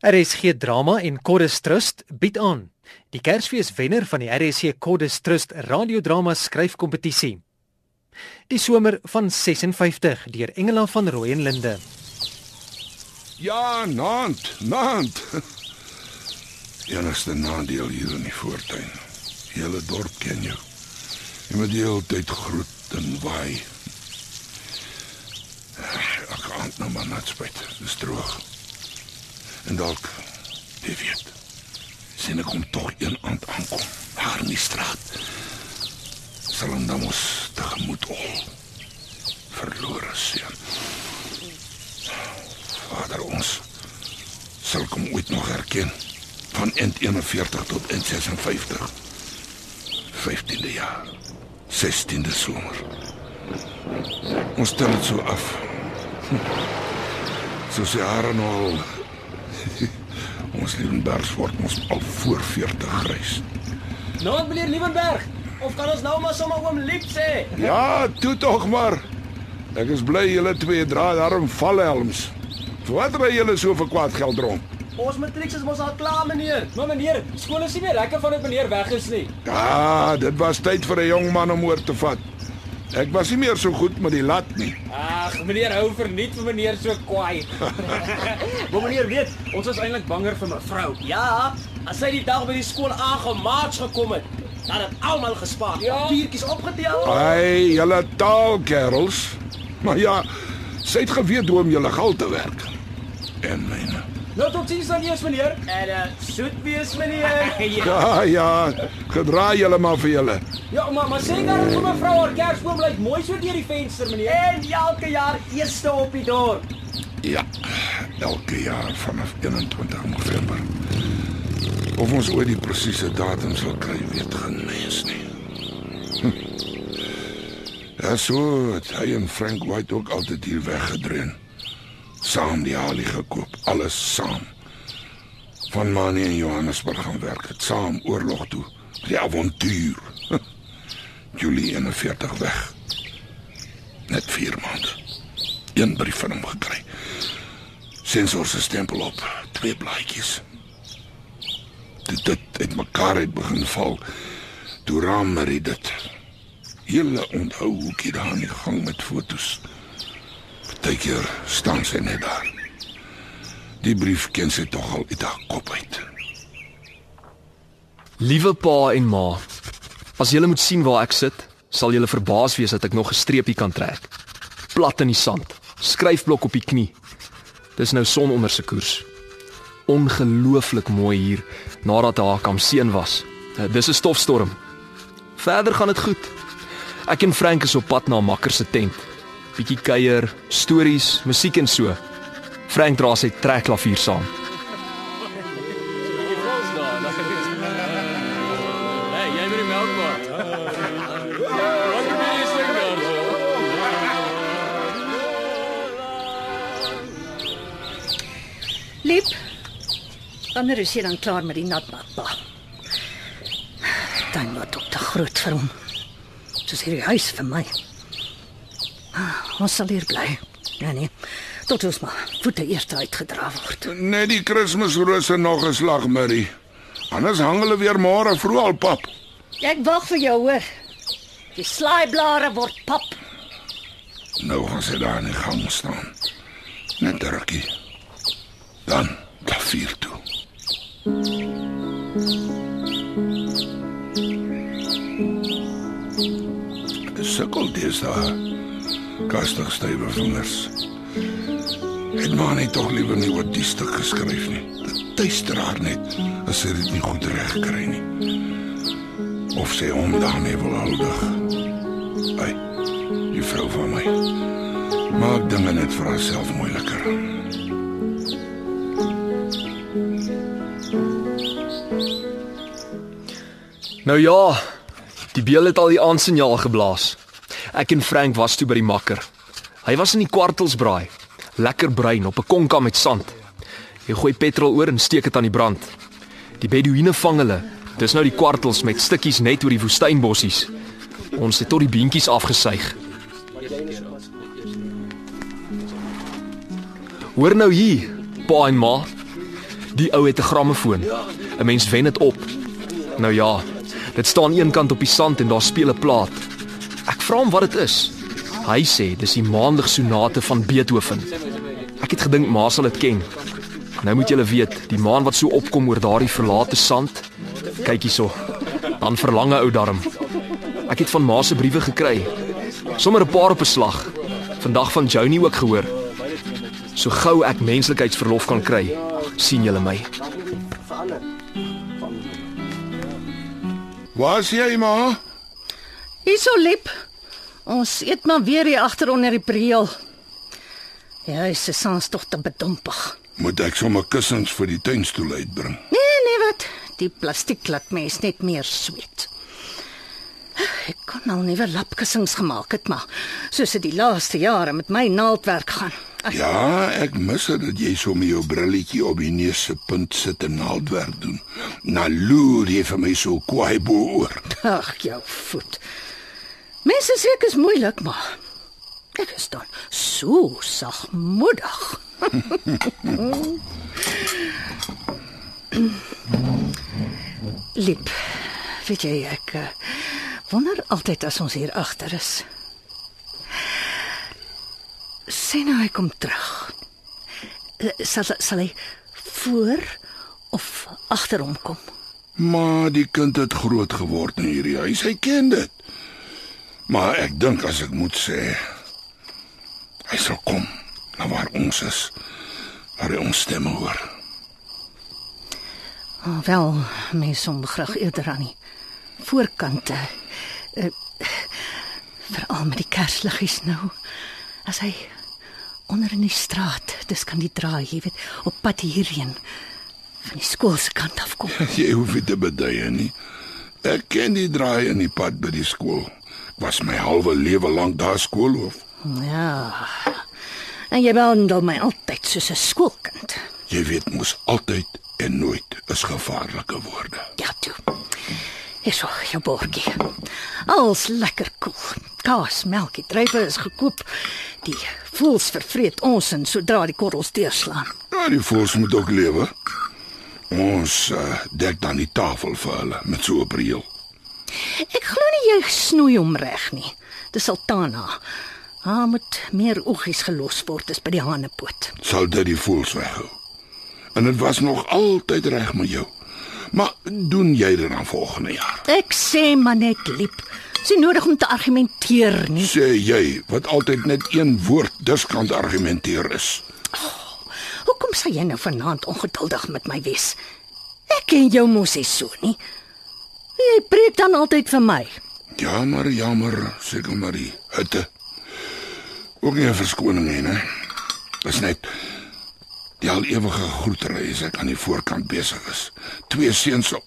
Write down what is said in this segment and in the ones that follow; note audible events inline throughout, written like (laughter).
RSG Drama en Chorus Trust bied aan die Kersfees wenner van die RSG Chorus Trust radiodrama skryfkompetisie. Die somer van 56 deur Engela van Rooyen Linde. Ja, naand, naand. (laughs) Enigste nadeel hier in die voortuin. Hele dorp ken jou. Jy moet die hele tyd groet en waai. Ek gaan nou maar net spyt. Dis droog. En dalk wie weet. Sien ek kom tog een aand aankom. Daar in die straat. Sal hom dan mos tegemoet al. Verlore seun. Vader ons sal kom ooit nog herken van int 41 tot int 56. 15de jaar. 16de somer. Ons tel dit so af. So se jare nou al. (laughs) ons Liebenberg word ons al voor 40 grys. Nou meneer Liebenberg, of kan ons nou maar sommer oom Liep sê? Ja, toe tog maar. Ek is bly julle twee dra daarom valhelms. Vir wat ry julle so vir kwaad geld rond? Ons matrieks is mos al klaar meneer. Maar meneer, skool is nie meer lekker van dit meneer weg is nie. Ja, dit was tyd vir 'n jong man om oor te vat. Ek was nie meer so goed met die lat nie. Ag, meneer hou verniet vir meneer so kwaai. (laughs) maar meneer weet, ons was eintlik banger vir mevrou. Ja, as sy die dag by die skool aangemaats gekom het, dan het almal gespaar. Ja. Papiertjies opgetel. Ai, julle taalkerels. Maar ja, sy het geweet hoe om julle gal te werk. En myne. Nou tot sins dan eers meneer. En uh, soet wees meneer. (laughs) ja. Ja, gedra julle maar vir julle. Ja, maar maar dan vir mevrou haar kersboom lyk mooi so deur die venster meneer. En elke jaar eerste op die dorp. Ja, elke jaar vanaf 21 November. Of ons ooit die presiese datum sal kry, weet geen mens nie. Hm. Ja, so het hy en Frank White ook altyd hier weggedreun. Saam die halie gekoop, alles saam. Van Manie en Johannesburg gaan werk, het saam oorlog toe. Die avontuur. (laughs) Julie 41 weg. Net 4 maande. Een brief van hom gekry. Sensor se stempel op, twee blaadjies. Dit dit het mekaar het begin val. Toe raam Marie dit. Julle onthou hoekie daar in die gang met fotos. Partykeer staan sy net daar. Die brief ken sy tog al uit haar kop uit. Liewe pa en ma, as julle moet sien waar ek sit, sal julle verbaas wees dat ek nog 'n streepie kan trek. Plat in die sand, skryfblok op die knie. Dis nou son onder se koers. Ongelooflik mooi hier nadat haar kam seën was. Dis 'n stofstorm. Verder gaan dit goed. Ek en Frank is op pad na makker se tent. Bietjie kuier, stories, musiek en so. Frank dra sy trekklavier saam. Hey, jy moet die melk maak. Wat moet jy sing dan? Liep. Wanneer is jy dan klaar met die natnatpa? Dan word ook te groot vir hom. Soos hierdie huis vir my. Ons sal hier bly. Ja nee. Tot ons maar voete eers uitgedra word. Net die Kersrose nog 'n slag, Marie. Anders hang hulle weer môre vroeg al pap. Ek wag vir jou hoor. Die slaaiblare word pap. Nou gaan sy daar in die gang staan. Net 'n rukkie. Dan klavier toe. Sukkel deesdae. Kastig stywe vingers. Ek maar net tog liewer nie oor die stuk geskryf nie. Dit tuister haar net as sy dit nie goed reg kry nie. Of sy hom daarmee wil huldig. Ai, die vrou van my. Maak dinge net vir haarself moeiliker. Nou ja, die beeld het al die aandsignaal geblaas. Ek en Frank was toe by die makker. Hy was in die kwartelsbraai. Lekker bruin op 'n konka met sand. Jy gooi petrol oor en steek dit aan die brand. Die beduïne vang hulle. Dis nou die kwartels met stukkies net oor die woestynbossies. Ons het tot die beentjies afgesuig. Hoor nou hier, pa en ma. Die ou het 'n grammofoon. 'n Mens wen dit op. Nou ja, dit staan een kant op die sand en daar speel 'n plaat. Ek vra hom wat dit is. Hy sê dis die maandag sonate van Beethoven. Ek het gedink ma sal dit ken. Nou moet julle weet, die maan wat so opkom oor daardie verlate sand. Kyk hierso. Dan verlang 'n ou darm. Ek het van ma se briewe gekry. Sommige 'n paar op 'n slag. Vandag van Joni ook gehoor. So gou ek menslikheidsverlof kan kry, sien julle my. Waar is jy, ma? Hierso lip. Ons eet maar weer hier agter onder die priel. Ja, is sans tog te bedompig. Moet ek sommer kussings vir die tuinstoel uitbring? Nee, nee wat? Die plastiek laat mens net meer sweet. Ek kon al nuwe lapkussings gemaak het, maar soos dit die laaste jare met my naaldwerk gaan. Ag, Ja, ek mis dit dat jy so met jou brilletjie op die neus se punt sit en naaldwerk doen. Na loer jy vir my so kwaai bo oor. Ag, jou voet. Mense sê ek is moeilik, maar ek is dan so sagmoedig. Lip. Weet jy ek eh, wonder altyd as ons hier agter is. Sien nou hy kom terug. Eh, Sal sal hy voor of agter hom kom? Maar die kind het groot geword in hierdie huis. Hy ken dit. Maar ek dink as ek moet sê hy sal kom na waar ons is. Waar hy ons stemme hoor. Oh, wel, mens hom graag eerder aan die voorkante. Uh, Veral met die kersliggies nou. As hy onder in die straat, dis kan die draai, jy weet, op pad hierheen van die skool se kant af kom. (laughs) Jy hoef nie te beduie nie. Ek ken die draai in die pad by die skool. Was my halwe lewe lank daar skoolhoof. Ja. En jy behandel my altyd soos 'n skoolkind. Jy weet mos altyd en nooit is gevaarlike woorde. Ja, toe. Hierso, jou bordjie. Alles lekker koel. Kaas, melkie, druiwe is gekoop. Die voels vervreet ons en sodra die korrels deurslaan. Ja, die voels moet ook lewe. Ons uh, dek dan die tafel vir hulle met so 'n breel. Ek glo nie jy snoei hom reg nie. Dis Sultana. Haar moet meer oggies gelos word as by die hanepoot. Sal dit die voels weghou. En dit was nog altyd reg met jou. Maar doen jy dit dan volgende jaar? Ek sê maar net liep. Dis nie nodig om te argumenteer nie. Sê jy wat altyd net een woord diskant argumenteer is. Hoekom sê jy nou vanaand ongeduldig met my wees? Ek ken jou mos nie so nie. Jy preek dan altyd vir my. Jammer, jammer, seker maar die hitte. Ook nie 'n verskoning nie, né? Dis net die al ewige groetery as ek aan die voorkant besig is. Twee seuns op.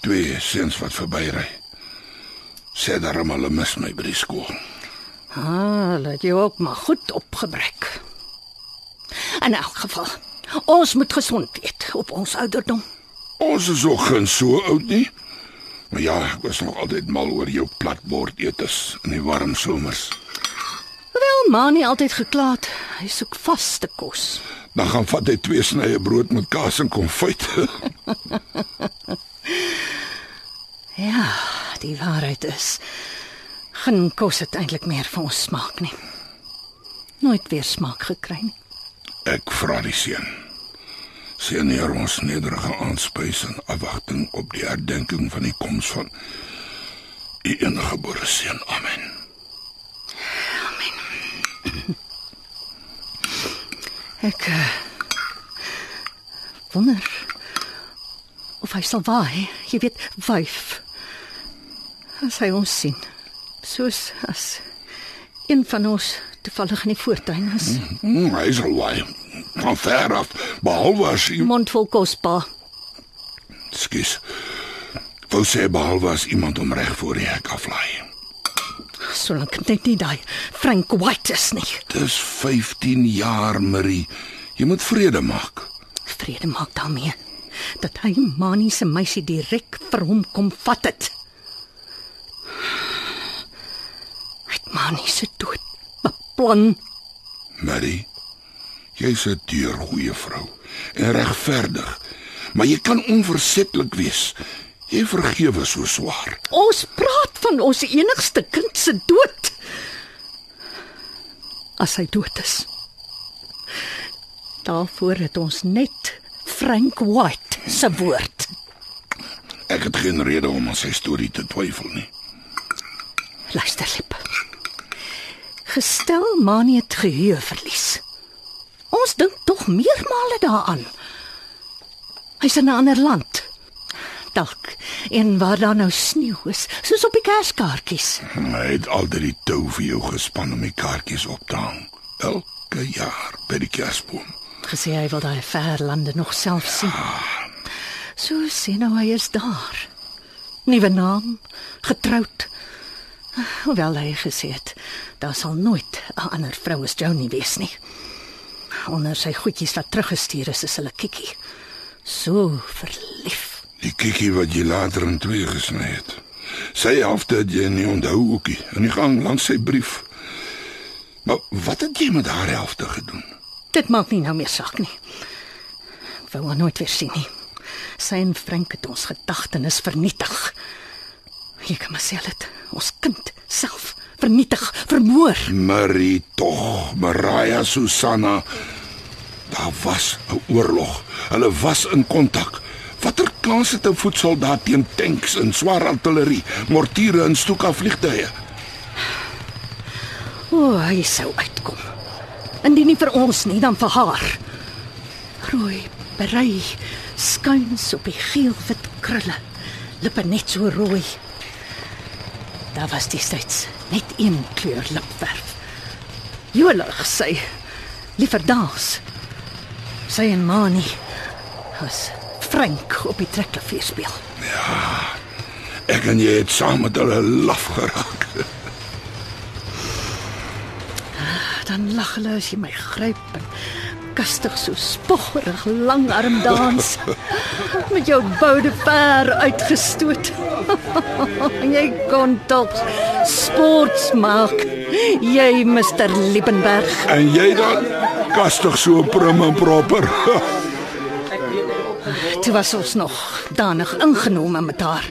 Twee seuns wat verbyry. Sê daarom hulle mis my by die skool. Ah, laat jy ook maar goed opgebrek. In elk geval, ons moet gesond eet op ons ouderdom. Ons is ook geen so oud nie. Maar ja, ek was nog altyd mal oor jou platbord etes in die warm somers. Wel, maar nie altyd geklaat. Hy soek vaste kos. Dan gaan vat hy twee snye brood met kaas en konfyt. (laughs) Ja, die waarheid is geen kos het eintlik meer vir ons smaak nie. Nooit weer smaak gekry nie. Ek vra die seun. Sien hier ons nederige aanspys in afwagting op die herdenking van die koms van u enige gebore seun. Amen. (clears throat) Ek uh, wonder of hy sal waai. Jy weet, wyf. As hy ons sien. Soos as een van ons toevallig in die voortuin is. Mm, hy sal waai. Van ver af, behalwe as u Mondvol kospa. Skus. Wou sê behalwe as iemand om reg voor die hek aflaai. Solank net nie daai Frank White is nie. Dis 15 jaar, Marie. Jy moet vrede maak. Vrede maak daarmee dat hy Mani se meisie direk vir hom kom vat het. Hy het Mani se dood beplan. Marie, Jy's 'n deurgoeie vrou en regverdig. Maar jy kan onversetlik wees. Jy vergewe so swaar. Ons praat van ons enigste kind se dood. As hy dood is. Daarvoor het ons net Frank White se woord. Ek het geen rede om aan sy storie te twyfel nie. Luister lip. Gestel Manie het geheue verlies. Ons dink tog meermale daaraan. Hy's in 'n ander land. Dalk en waar daar nou sneeu is, soos op die kerskaartjies. Hy het altyd die tou vir jou gespan om die kaartjies op te hang. Elke jaar by die kersboom. Gesê hy wil daai ver lande nog self sien. So sê nou hy is daar. Nuwe naam, getroud. Hoewel hy gesê het daar sal nooit 'n ander vrou as Joanie wees nie. Onder sy goedjies wat teruggestuur is, is hulle kikkie. So verlief. Die kikkie wat jy later in twee gesny het. Sy helfte het jy nie onthou ookie in die gang langs sy brief. Maar wat het jy met haar helfte gedoen? Dit maak nie nou meer saak nie. Ek wou haar nooit weer sien nie. Sy en Frank het ons gedagtenis vernietig. Jy kan maar sê dit. Ons kind self vernietig, vermoor. Marie tog, Mariah Susanna. Daar was 'n oorlog. Hulle was in kontak. Watter kans het 'n voetsoldaat teen tanks en swaar artillerie, mortiere en stoekafvliegtuie? O, oh, hy sou uitkom. Indien nie vir ons nie, dan vir haar. Rooi, berei, skuins op die geel-wit krulle. Lippe net so rooi. Daar was destyds net een kleur lipverf. Jolig sy liever dans. Sy en Mani was Frank op die trekklavier speel. Ek en jy het saam met hulle laf geraak. Dan lag hulle as jy my gryp en kastig so spoggerig langarm dans met jou boude ver uitgestoot. (laughs) jy kon tog sports maak. Jy Mr Liebenberg. En jy dan kastig so prim en proper. (laughs) Toe was ons nog danig ingenome met haar.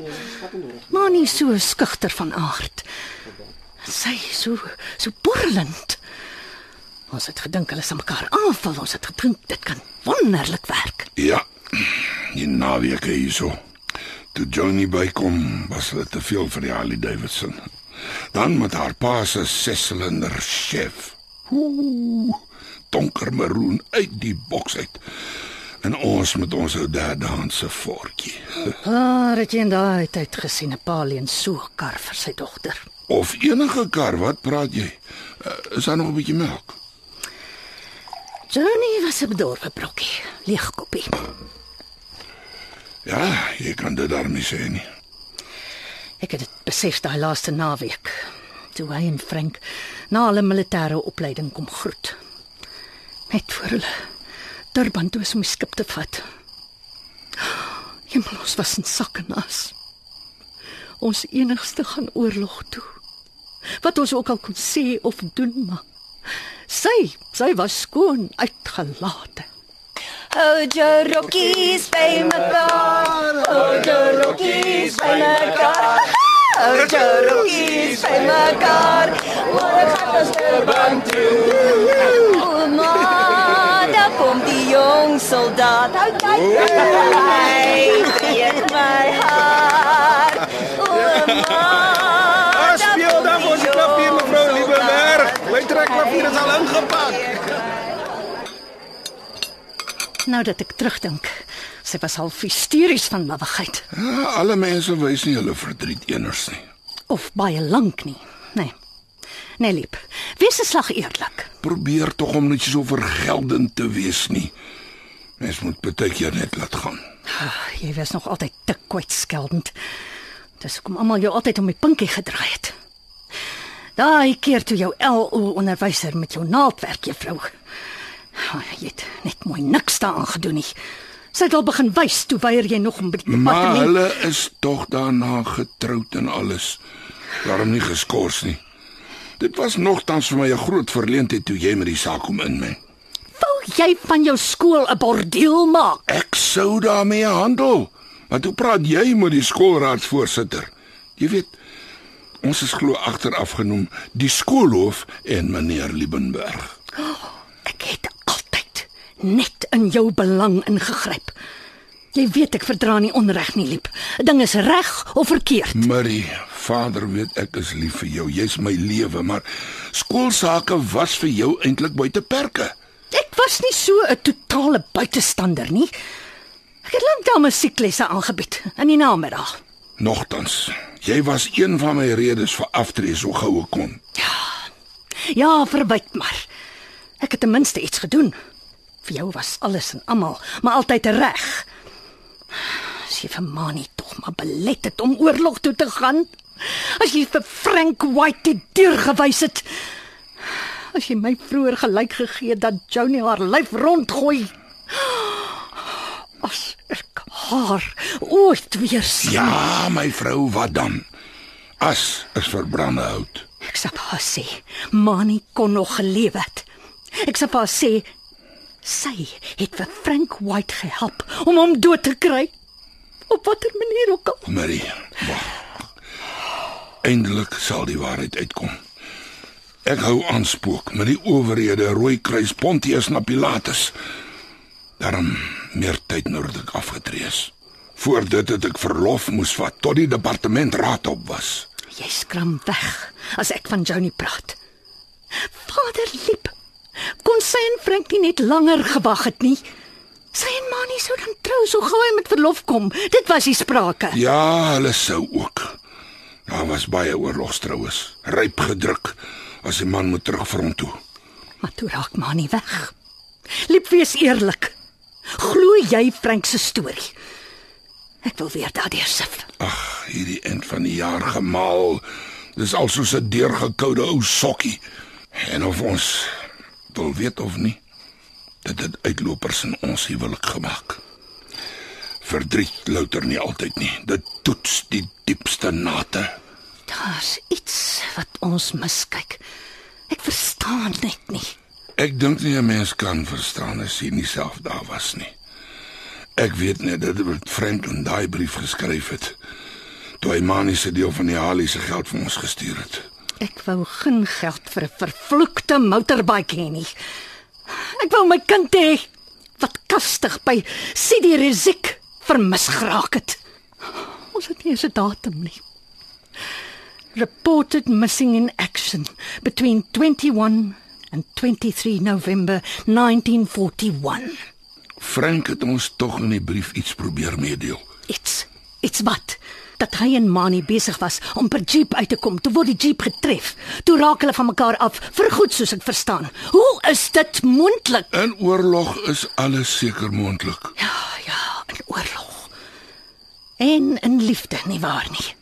Maar nie so skugter van aard. Sy so so borrelend. Ons het gedink hulle sal mekaar aanval. Ons het gedink dit kan wonderlik werk. ja. Die naweke hierso. Toe Johnny bykom, was dit te veel vir die Harley Davidson. Dan met haar pa se sesilinder chef. Ooh, donkermaroon uit die boks uit. En ons met ons ou derdehandse vorkie. (laughs) Ah, het jy in daai tyd gesien 'n pa leen so 'n kar vir sy dogter? Of enige kar, wat praat jy? Uh, is daar nog 'n bietjie melk? Johnny was 'n bedorwe brokkie, leegkoppie. Ja, jy kan dit daarmee sê nie. Ek het dit besef daai laaste naweek toe hy en Frank na hulle militêre opleiding kom groet. Net voor hulle Durban toe is om die skip te vat. Hemel, ons was in sak en as. Ons enigste gaan oorlog toe. Wat ons ook al kon sê of doen, maar sy, sy was skoon uitgelate. Hold your rockies by mekaar. Hold your rockies by mekaar. Hold your rockies by mekaar. Môre gaan ons Durban toe. O man, daar kom die jong soldaat. Hou kyk. Hy breek my hart. O Trekklavier is al ingepak. Nou dat ek terugdink, sy was half hysteries van lawigheid Ja, alle mense wys nie hulle verdriet eners nie. of baie lank nie. Nee. Nee, liep. Wees 'n slag eerlik. Probeer tog om net so vergeldend te wees nie. Mens moet baie keer net laat gaan. Ah, Jy was nog altyd te kwytskeldend. Dis hoekom almal jou altyd om die pinkie gedraai het. Daai keer toe jou LO onderwyser met jou naaldwerk juffrou. Jy het net mooi niks daaraan gedoen nie. Sy het al begin wys toe weier jy nog om by die Maar departement. hulle is tog daarna getroud en alles. Daarom nie geskort nie. Dit was nogtans vir my 'n groot verleentheid toe jy met die saak kom inmeng. Wou jy van jou skool 'n bordeel maak? Ek sou daarmee handel. Maar toe praat jy met die skoolraadsvoorsitter. Jy weet, ons is glo agteraf genoem die skoolhoof en meneer Liebenberg. Ek het altyd net in jou belang ingegryp. Jy weet ek verdra nie onreg nie, liep. 'n Ding is reg of verkeerd. Marie, vader weet ek is lief vir jou. Jy's my lewe, maar skoolsake was vir jou eintlik buite perke. Ek was nie so 'n totale buitestander nie. Ek het lank daar musieklesse aangebied in die namiddag. Nogtans, jy was een van my redes vir aftree so gou ek kon. Ja, verbyt maar. Ek het ten minste iets gedoen. Vir jou was alles en almal, maar altyd reg. As jy vir Mani tog maar belet het om oorlog toe te gaan. As jy vir Frank White die deur gewys het. As jy my vroeër gelyk gegee dat Johnny haar lyf rondgooi. As ek haar ooit weer sien. Ja, my vrou, wat dan? As is verbrande hout. Ek sê haar sê, Mani kon nog geleef het. Ek sê haar sê sy het vir Frank White gehelp om hom dood te kry. Op watter manier ook al. Marie, wag. Eindelik sal die waarheid uitkom. Ek hou aanspook met die owerhede Rooikruis Pontius na Pilatus. Daarom meer tyd nadat ek afgetree is. Voor dit het ek verlof moes vat tot die departement raad op was. Jy skram weg as ek van Johnny praat. Vader liep. Kon sy en Frank nie net langer gewag het nie? Sy en Mani sou dan trou so gou hy met verlof kom. Dit was die sprake. Ja, hulle sou ook. Daar was baie oorlogstroues, ryp gedruk as 'n man moet terug front toe. Maar toe raak Mani weg. Liep wees eerlik. Glo jy Frank se storie? Ek wil weer daardeur sif. Ag, hierdie end van die jaar gemaal. Dis al soos 'n deurgekoude ou sokkie. En of ons wil weet of nie, dit het uitlopers in ons huwelik gemaak. Verdriet louter nie altyd nie. Dit toets die diepste nate. Daar's iets wat ons miskyk. Ek verstaan net nie. Ek dink nie 'n mens kan verstaan as hy nie self daar was nie. Ek weet net dat dit Franklin daai brief geskryf het toe hy Mani se deel van die Halie se geld vir ons gestuur het. Ek wou geen geld vir 'n vervloekte motorbike hê nie. Ek wou my kind hê wat kastig by Sidi Rizik vermis geraak het. Ons het nie 'n datum nie. Reported missing in action between 21 and 23 November 1941. Frank het ons tog in die brief iets probeer meedeel. Iets. Iets wat? Dat hy en Mani besig was om per jeep uit te kom. Toe word die jeep getref. Toe raak hulle van mekaar af, vergoed soos ek verstaan. Hoe is dit moontlik? In oorlog is alles seker moontlik. Ja, ja, in oorlog. En in liefde, nie waar nie?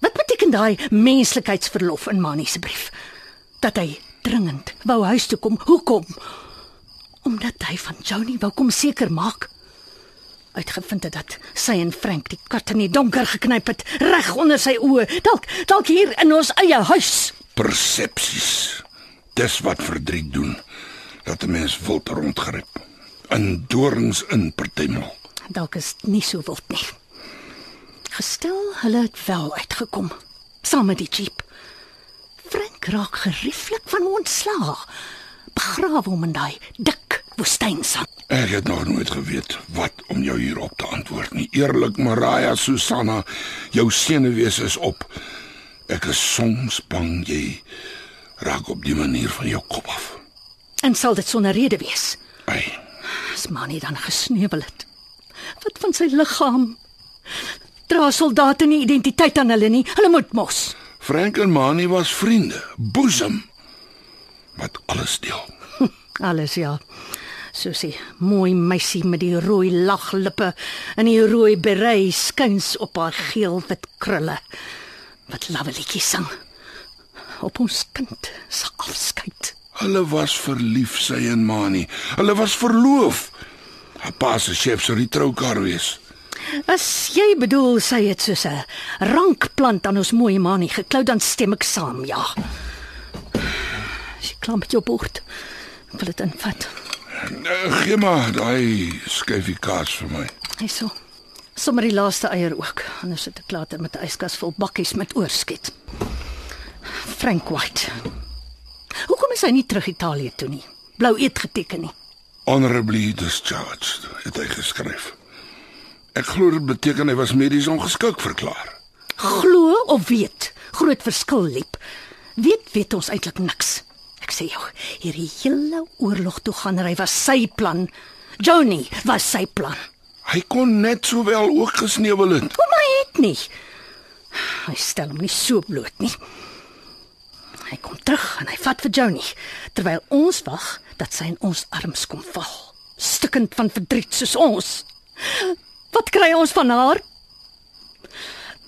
Wat beteken daai menslikheidsverlof in Mani se brief? Dat hy dringend wou huis toe kom. Hoekom? Omdat hy van Johnny wou kom seker maak. Uitgevind het dat sy en Frank die kat in die donker geknyp het, reg onder sy oë. Dalk dalk hier in ons eie huis. Persepsies. Dis wat verdriet doen. Dat 'n mens wild rondgryp. In dorings in partymal. Dalk is dit nie so wild nie. Gestel hulle het wel uitgekom saam met die jeep. Frank raak gerieflik van ontslaa. Begrawe hom in daai dik woestynsand. Ek het nog nooit geweet wat om jou hierop te antwoord nie. Eerlik, Mariah Susanna, jou senuwees is op. Ek is soms bang jy raak op die manier van jou kop af. En sal dit sonder rede wees? Ai, As Mani dan gesneuwel het. Wat van sy liggaam? Dra soldate nie identiteit aan hulle nie. Hulle moet mos. Frank en Mani was vriende, boesem. Wat alles deel. (laughs) Alles ja. Susie, mooi meisie met die rooi laglippe en die rooi berei skuins op haar geel-wit krulle. Wat lawelietjies sing. Op ons kind se afskeid. Hulle was verlief, sy en Mani. Hulle was verloof. Haar pa se chef sou die troukar wees. As jy bedoel sy het soos 'n rankplant aan ons mooi manie geklou, dan stem ek saam, ja. Sy klam met jou bord. Ek wil dit invat. Uh, gee maar daai skyfie kaas vir my. Hyso. Sommer die laaste eier ook. Anders sit ek later met 'n yskas vol bakkies met oorskiet. Frank White. Hoekom is hy nie terug Italië toe nie? Blou eet geteken nie. Honorably discharged, het hy geskryf. Ek glo dit beteken hy was medies ongeskik verklaar. Glo of weet, groot verskil liep. Weet weet ons eintlik niks. Ek sê jou, hierdie hele oorlog toe gaan ry was sy plan. Johnny was sy plan. Hy kon net sowel ook gesneuwel het. Kom maar het nie. Hy stel hom nie so bloot nie. Hy kom terug en hy vat vir Johnny terwyl ons wag dat sy in ons arms kom val. Stikkend van verdriet soos ons. Wat kry ons van haar?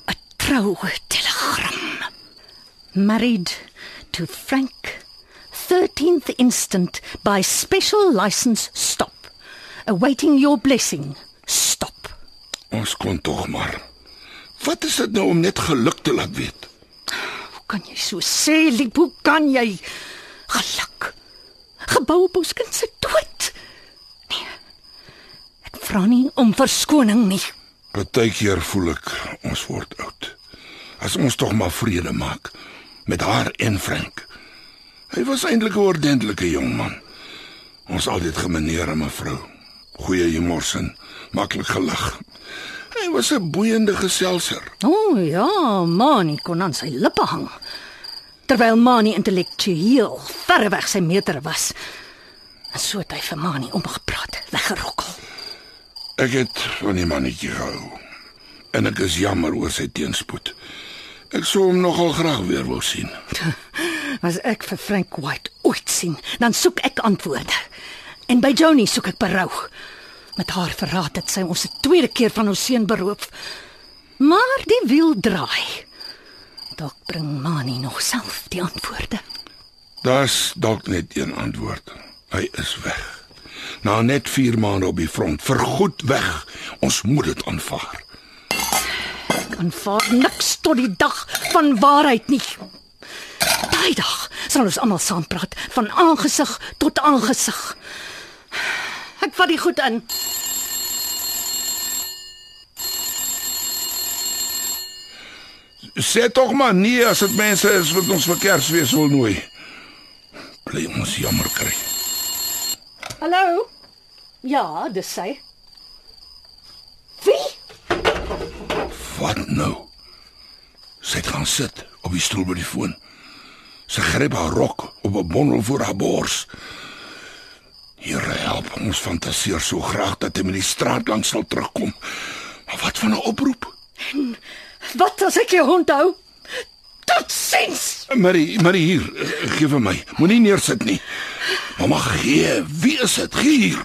'n Troue telegram. Married to Frank 13th instant by special license stop. Awaiting your blessing. Stop. Ons kon tog maar. Wat is dit nou om net geluk te laat weet? Hoe kan jy so sê, Liep? Hoe kan jy? Geluk. Gebou op ons kind se dood. Vra nie om verskoning nie. Partykeer voel ek ons word oud. As ons tog maar vrede maak met haar en Frank. Hy was eintlik 'n ordentlike jong man. Ons altyd gemeneer aan mevrou. Goeie humorsin, maklik gelag. Hy was 'n boeiende geselser. O oh, ja, Mani kon aan sy lippe hang. Terwyl Mani intellektueel verreweg sy meter was. En so het hy vir Mani omgepraat, weggerokkel. Ek het van die mannetjie gehou. En ek is jammer oor sy teenspoed. Ek sou hom nogal graag weer wou sien. (laughs) As ek vir Frank White ooit sien, dan soek ek antwoorde. En by Joni soek ek berou. Met haar verraad het sy ons 'n tweede keer van ons seun beroof. Maar die wiel draai. Dalk bring Mani nog self die antwoorde. Daar's dalk net een antwoord. Hy is weg. Na net 4 maande op die front, vergoed weg. Ons moet dit aanvaar. Ek aanvaar niks tot die dag van waarheid nie. Daai dag sal ons almal saam praat van aangesig tot aangesig. Ek vat die goed in. Sê tog maar nee as dit mense is wat ons vir Kersfees wil nooi. Bly ons jammer kry. Hallo? Ja, dis sy. Wie? Wat nou? Sy het gaan sit op die stoel by die foon. Sy gryp haar rok op 'n bondel voor haar bors. Hier help ons fantasieer so graag dat hy met die straat langs sal terugkom. Maar wat van 'n oproep? Wat as ek jou onthou? Totsiens. Marie, Marie hier, eh, gee vir my. Moenie neersit nie. Mamma gee, wie is dit? Gee hier.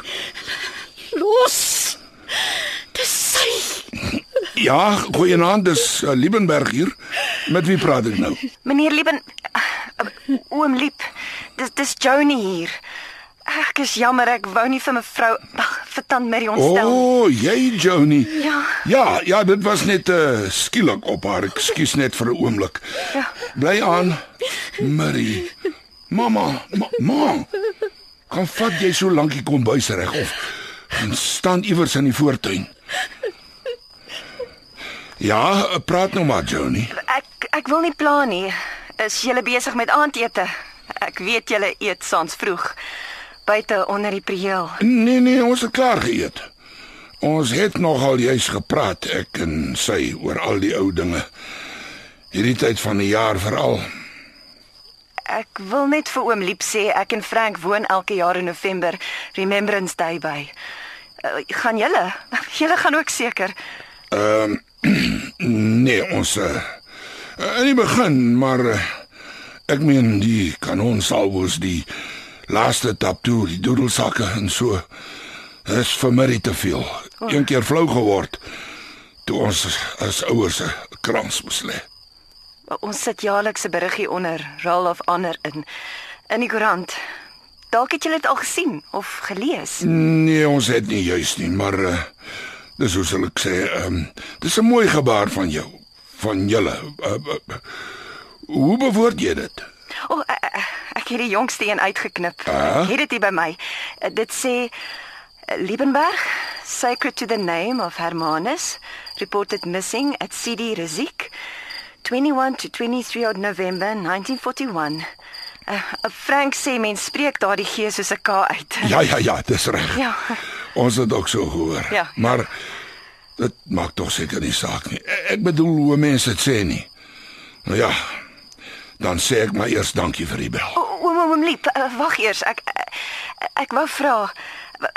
Los. Dis sy. Ja, goeienaand, dis uh, Liebenberg hier. Met wie praat ek nou? Meneer Lieben, uh, oom Liep, dis dis Joni hier. Ek is jammer ek wou nie vir mevrou vir tant Mary O, ontstel. oh, jy Joni. Ja. Ja, ja, dit was net uh, skielik op haar. Ekskuus net vir 'n oomblik. Ja. Bly aan. Marie. Mamma, ma, ma. Kan vat jy so lank die kombuis reg of gaan staan iewers in die voortuin. Ja, praat nou maar, Joni. Ek ek wil nie pla nie. Is julle besig met aandete? Ek weet julle eet saans vroeg buite onder die prieel. Nee nee, ons het klaar geëet. Ons het nogal juis gepraat ek en sy oor al die ou dinge. Hierdie tyd van die jaar veral. Ek wil net vir oom Liep sê ek en Frank woon elke jaar in November Remembrance Day by. Uh, gaan julle? (laughs) Julle gaan ook seker. (clears throat) Nee, ons uh, in die begin, maar uh, ek meen die kanonsalvos, die laaste tap toe, die doedelsakke en so. Dis vir my te veel. Een keer flou geword toe ons as ouers 'n krans moes lê. Ons sit jaarliks 'n beriggie onder Roll of Honor in in die koerant. Dalk het julle dit al gesien of gelees. Nee, ons het nie juis nie, maar uh, dis hoe sal ek sê, um, dis 'n mooi gebaar van jou, van julle. Uh, uh, hoe bewoord jy dit? O, oh, ek, Ek het die jongste een uitgeknip. Ah? Ek het dit hier by my. Uh, dit sê uh, Liebenberg, sacred to the name of Hermanus, reported missing at CD Rizik, 21 to 23 of November 1941. Uh, Frank sê mens spreek daardie G soos 'n K uit. (laughs) Ja, ja, ja, dis reg. Ja. Ons het ook so gehoor. Ja. Maar dit maak tog seker nie saak nie. E- Ek bedoel hoe mense dit sê nie. Nou ja. Dan sê ek maar eers dankie vir die bel. Oom oom lief, uh, wag eers. Ek ek, ek wou vra.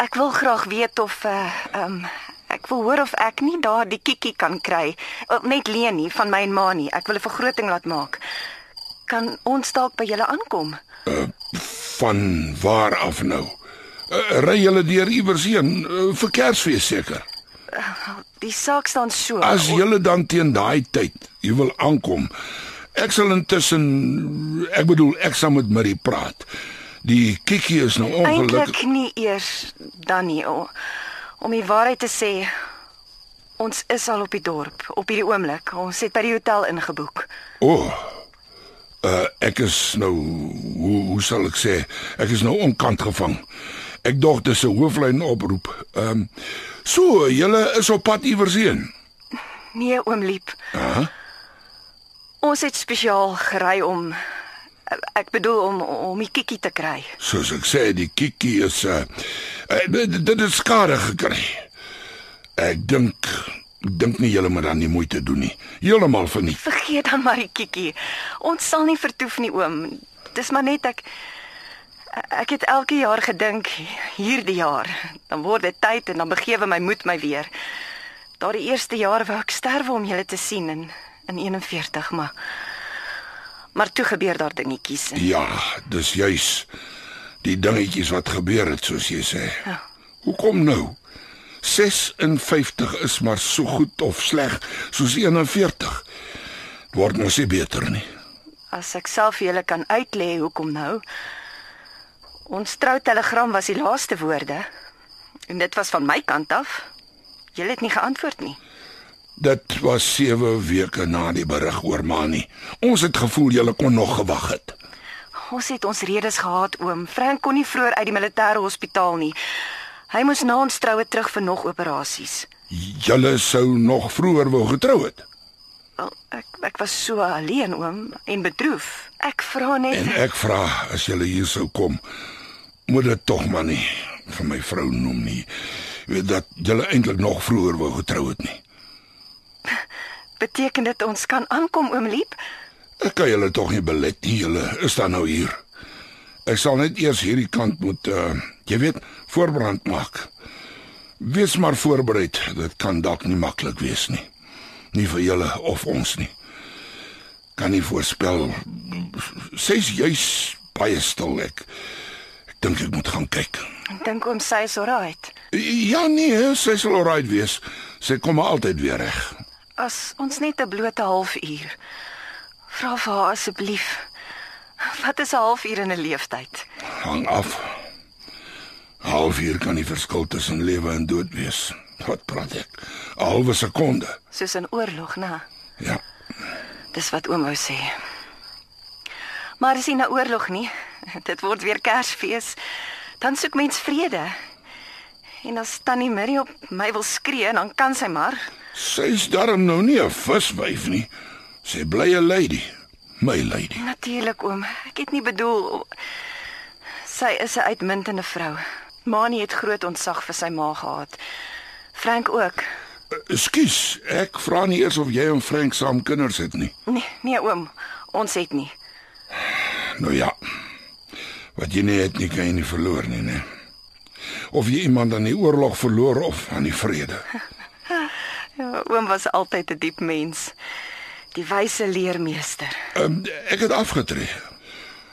Ek wil graag weet of uh um ek wil hoor of ek nie daardie kikkie kan kry. Uh, net leen nie van my en ma nie. Ek wil 'n vergroting laat maak. Kan ons dalk by julle aankom? Van waar af nou? Uh, ry julle deur iewers heen uh, vir Kersfees seker. Die saak staan so. As julle dan teen daai tyd jy wil aankom. Ek sal intussen ek bedoel ek sal met Marie praat. Die kikkie is nou ongelukkig. Eintlik nie eers dan nie. O, om die waarheid te sê, ons is al op die dorp op hierdie oomblik. Ons het by die hotel ingeboek. O. Oh, uh, ek is nou hoe hoe sal ek sê? Ek is nou onkant gevang. Ek dog dis 'n hooflyn oproep. Ehm um, so, julle is op pad iewers heen. Nee, oom Liep. Aha. Ons het spesiaal gery om ek bedoel om om die kikkie te kry. Soos ek sê, die kikkie is uh, uh dit het skade gekry. Ek dink dink nie julle moet dan nie moeite doen nie. Heeltemal verniet. Vergeet dan maar die kikkie. Ons sal nie vertoef nie, oom. Dis maar net ek ek het elke jaar gedink hierdie jaar, dan word dit tyd en dan begewe my moed my weer. Daardie eerste jaar wou ek sterwe om julle te sien in in 41, maar maar toe gebeur daar dingetjies. en- Ja, dis juis die dingetjies wat gebeur het soos jy sê. Ja. Hoekom nou? 56 is maar so goed of sleg soos 41. Dit word mos nie beter nie. As ek self vir julle kan uitlê hoekom nou? Ons troutelegram was die laaste woorde. En dit was van my kant af. Julle het nie geantwoord nie. Dit was 7 weke na die berig oor Mani. Ons het gevoel jy kon nog gewag het. Ons het ons redes gehad oom. Frank kon nie vroeër uit die militêre hospitaal nie. Hy moes na ons troue terug vir nog operasies. Julle sou nog vroeër wou getrou het. Wel, ek ek was so alleen oom en bedroef. Ek vra net En ek vra as julle hier sou kom, moet dit tog maar nie vir my vrou noem nie. Jy weet dat julle eintlik nog vroeër wou getrou het nie. Beteken dit ons kan aankom oom Liep? Ek kan julle tog nie belet nie. Julle is dan nou hier. Ek sal net eers hierdie kant moet uh jy weet, voorbrand maak. Wees maar voorbereid. Dit kan dalk nie maklik wees nie. Nie vir julle of ons nie. Kan nie voorspel. Sy's juis baie stil ek. Ek dink ek moet gaan kyk. Ek dink oom sy is alright. Ja nee, sy sal alright wees. Sy kom maar altyd weer reg. As ons net 'n blote halfuur. Vra vir haar asseblief. Wat is 'n halfuur in 'n leeftyd? Hang af. Halfuur kan die verskil tussen lewe en dood wees. Wat praat ek? 'n Halwe sekonde. Soos 'n oorlog, né? Ja. Dis wat oom wou sê. Maar dis nie 'n oorlog nie. (laughs) Dit word weer Kersfees. Dan soek mens vrede. En as Tannie Mary op my wil skree, dan kan sy maar. Sy's darm nou nie 'n viswyf nie. Sy bly 'n lady. My lady. Natuurlik oom. Ek het nie bedoel sy is 'n uitmuntende vrou. Mani het groot ontzag vir sy ma gehad. Frank ook. Ekskuus, ek vra nie eers of jy en Frank saam kinders het nie. Nee, nee oom, ons het nie. Nou ja. Wat jy nie het nie kan jy nie verloor nie, né? Of jy iemand aan die oorlog verloor of aan die vrede. (laughs) Ja, oom was altyd 'n diep mens. Die wyse leermeester. Um, ek het afgetree.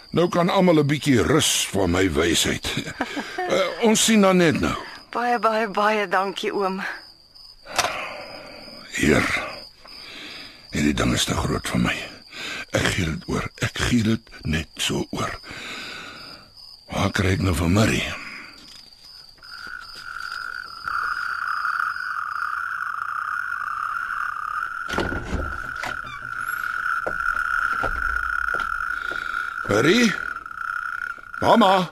Nou kan almal 'n bietjie rus van my wysheid. uh, (laughs) ons sien dan net nou. Baie baie baie dankie oom. Heer. Hierdie ding is te groot vir my. Ek gee dit oor. Ek gee dit net so oor. Waar kry ek nou van Marie? Marie? Mama.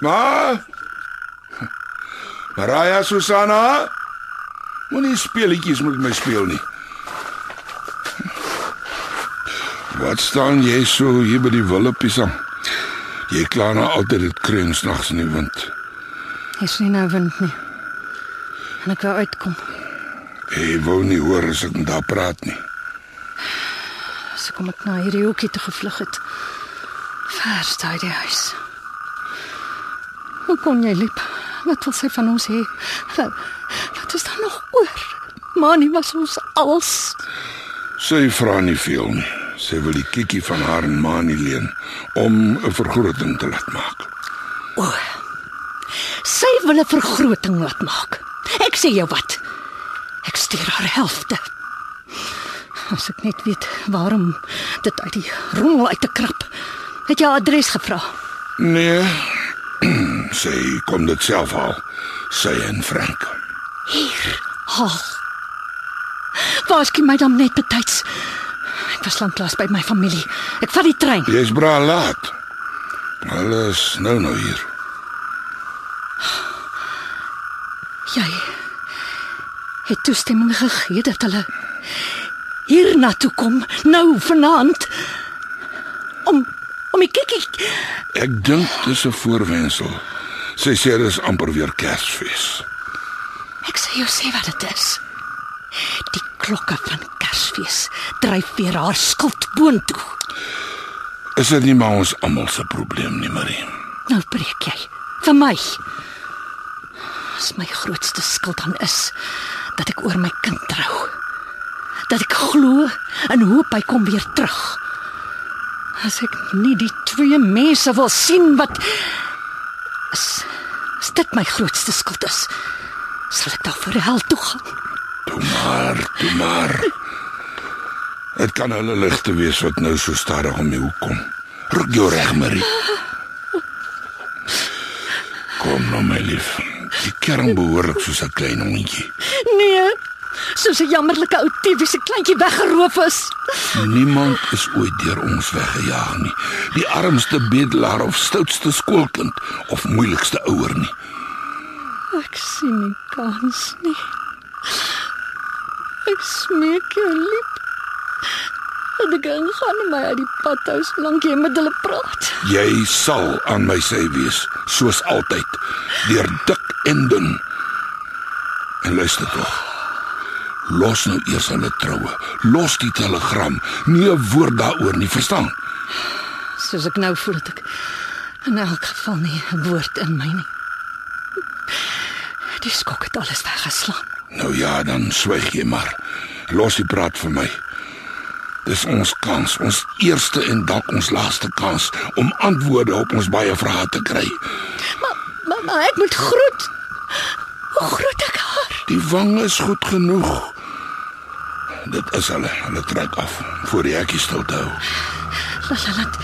Ma. Maria Susanna. Moenie speletjies met my speel nie. Wat staan jy so hier by die willepiesang? Jy kla nou altyd dit kreun snags in die wind. Is nie nou wind nie. En ek wou uitkom. Jy wou nie hoor as ek met haar praat nie. So kom ek na hierdie hoekie toe gevlug het. Ver staan die huis. Hoe kon jy liep? Wat wil sy van ons hê? Wat, wat is daar nog oor? Mani was ons als. Sy vra nie veel nie. Sy wil die kikkie van haar en Mani leen om 'n vergroting te laat maak. O. Sy wil 'n vergroting laat maak. Ek sê jou wat. Ek stuur haar helfte. As ek net weet waarom dit uit die rommel uit te krap. Het jy haar adres gevra? Nee. (clears throat) sy kom dit self haal. Sy en Frank. Hier. Haal. Waarsku my dan net betyds. Ek was lanklaas by my familie. Ek vat die trein. Jy's bra laat. Hulle is nou nou hier. Jy het toestemming gegee dat hulle hier na toe kom nou vanaand om om die kikkie Ek dink dis 'n voorwendsel. Sy sê dis amper weer Kersfees. Ek sê jou sê wat dit is. Die klokke van Kersfees dryf weer haar skuld boontoe. Is dit nie maar ons almal se probleem nie, Marie? Nou breek jy vir my. As my grootste skuld dan is dat ek oor my kind trou. Dat ek glo en hoop hy kom weer terug. As ek nie die twee mense wil sien wat as, as dit my grootste skuld is, sal ek daarvoor hel toe gaan. Toe maar, toe maar. Dit kan hulle ligte wees wat nou so stadig om die hoek kom. Ruk jou reg, Marie. Kom nou my lief. Die kern behoorlik soos 'n klein hondjie. Nee, soos 'n jammerlike ou tiefie kleintjie weggeroof is. Niemand is ooit deur ons weggejaag nie. Die armste bedelaar of stoutste skoolkind of moeilikste ouer nie. Ek sien nie kans nie. Ek smeek jou lief. Dat ek gaan gaan en my uit die padhuis lank jy met hulle praat. Jy sal aan my sy wees, soos altyd, deur dik en dun. En luister tog. Los nou eers hulle troue. Los die telegram. Nie 'n woord daaroor nie, verstaan? Soos ek nou voel ek in elk geval nie 'n woord in my nie. Die skok het alles weggeslaan. Nou ja, dan swyg jy maar. Los die praat vir my. Dis ons kans, ons eerste en dalk ons laaste kans om antwoorde op ons baie vrae te kry. Maar, maar, maar ek moet groet. Hoe groet ek haar? Die wang is goed genoeg. Dit is hulle. Hulle trek af voor die hekkie stil te hou. Laat laat.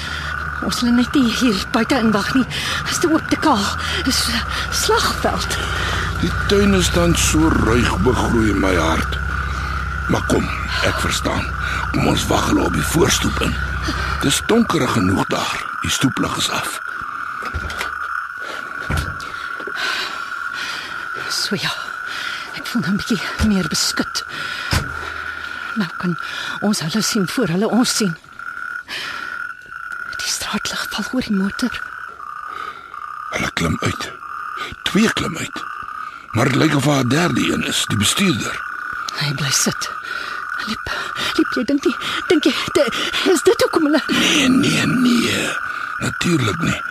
Ons lê net nie hier buite in wag nie. Dis te oop te kaal. Dis 'n slagveld. Die tuin is dan so ruig begroei in my hart. Maar kom, ek verstaan. Kom ons wag hulle op die voorstoep in. Dis donker genoeg daar. Die stoeplig is af. So ja. Ek voel nou 'n bietjie meer beskut. Kan ons hulle sien voor hulle ons sien. Die straatlig val oor die motor. Hulle klim uit. Twee klim uit. Maar dit lyk of daar 'n derde een is, die bestuurder. Hy bly sit. Liep, liep jy dink nie, dink jy dit is dit hoekom hulle Nee, nee, nee. Natuurlik nie.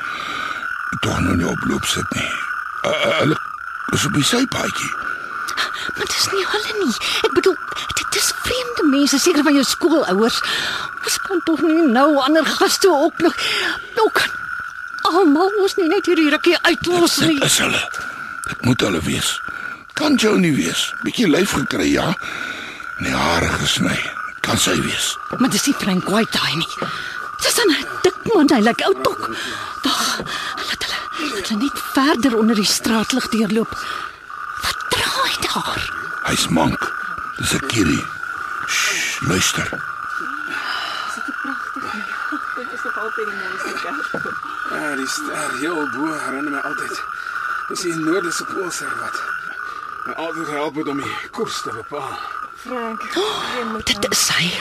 Tog nou nie oploop sit nie. Hulle is op die sypaadjie. Maar dis nie hulle nie. Ek bedoel, dit is mense, seker van jou skoolouers. Ons kan tog nie nou ander gaste ook nog ook kan almal ons nie net hierdie rukkie uitlos nie. Dit is hulle. Dit moet hulle wees. Kan jou nie wees. Bietjie lyf gekry, ja. En die hare gesny. Kan sy wees. Maar dis nie Frank White daai nie. Dis 'n dik man, hy lyk oud tog. Dag, laat hulle laat hulle net verder onder die straatlig deurloop. Wat draai daar? Hy's mank. Dis 'n kierie. Shh, luister. Ah, die ster heel bo herinner my altyd. Dis die noordelike poolster wat my altyd help het om die koers te bepaal. Frank, moet Dit is sy.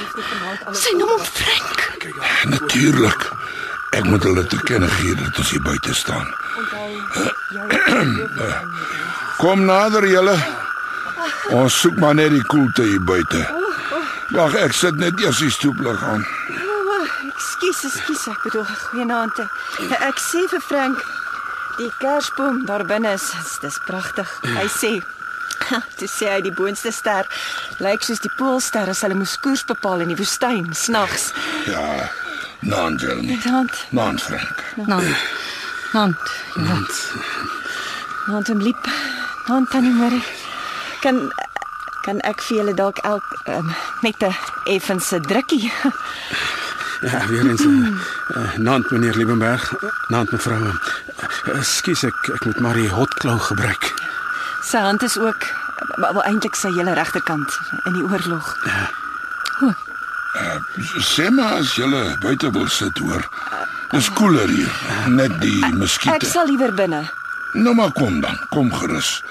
Sy noem hom Frank. Natuurlik. Ek moet hulle te kenne gee dat ons hier buite staan. Kom nader julle. Ons soek maar net die koelte hier buite. Wag, ek sit net eers die stoeplig aan. Ekskuus, ekskuus, ek bedoel goeienaand. Ek sê vir Frank, die kersboom daar binne is, is dis pragtig. Hy sê Dis sê hy die boonste ster lyk soos die poolster as hulle moes koers bepaal in die woestyn snags. Ja, Nan Jeremy. Want Nan Frank. Nou. Hand. want hom liep. Want tannie Marie kan kan ek vir julle dalk elk um, net 'n effense drukkie. Ja, weer eens uh, naand meneer Liebenberg, naand mevrou. Uh, Ekskuus ek ek moet maar die hotklou gebruik. Sy hand is ook wel wel eintlik sy hele regterkant in die oorlog. Sê maar as julle buite wil sit hoor. Dis koeler hier. Net die Ek muskiete. sal liewer binne. Nou maar kom dan. Kom gerus.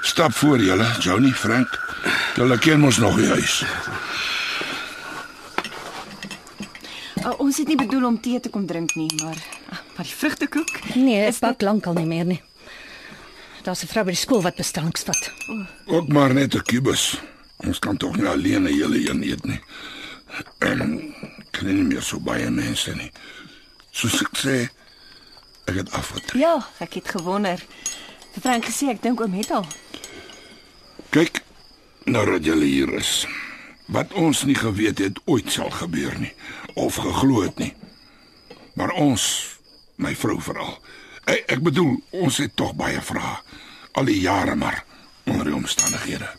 Stap voor julle, Johnny, Frank. Julle ken mos nog die huis. Uh, ons het nie bedoel om tee te kom drink nie, maar maar die vrugtekoek. Nee, Is ek bak lankal nie meer nie. Daar's 'n vrou by die skool wat bestellings vat. Ook maar net 'n kubus. Ons kan tog nie alleen 'n hele een eet nie. En (clears throat) kan nie meer so baie mense nie. Soos ek sê, ek het afgetree. Ja, ek het gewonder. Frank gesê ek dink oom het al. Kyk, nou dat julle hier is. Wat ons nie geweet het ooit sal gebeur nie of geglo het nie. Maar ons, my vrou veral. Ek, ek bedoel, ons het tog baie vrae al die jare maar onder die omstandighede.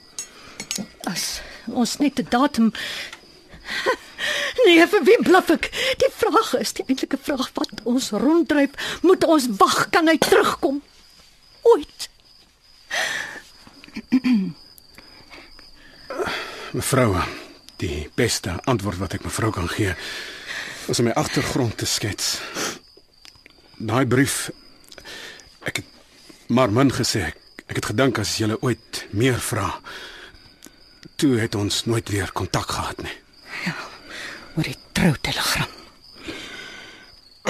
As ons net 'n datum (laughs) Nee, vir wie blaf ek? Die vraag is die eintlike vraag wat ons ronddryf. Moet ons wag kan hy terugkom? Ooit. (clears throat) Mevrou, die beste antwoord wat ek mevrou kan gee is om my agtergrond te skets. Daai brief ek het maar min gesê. Ek, ek het gedink as jy ooit meer vra. Toe het ons nooit weer kontak gehad nie. Oor die troutelegram.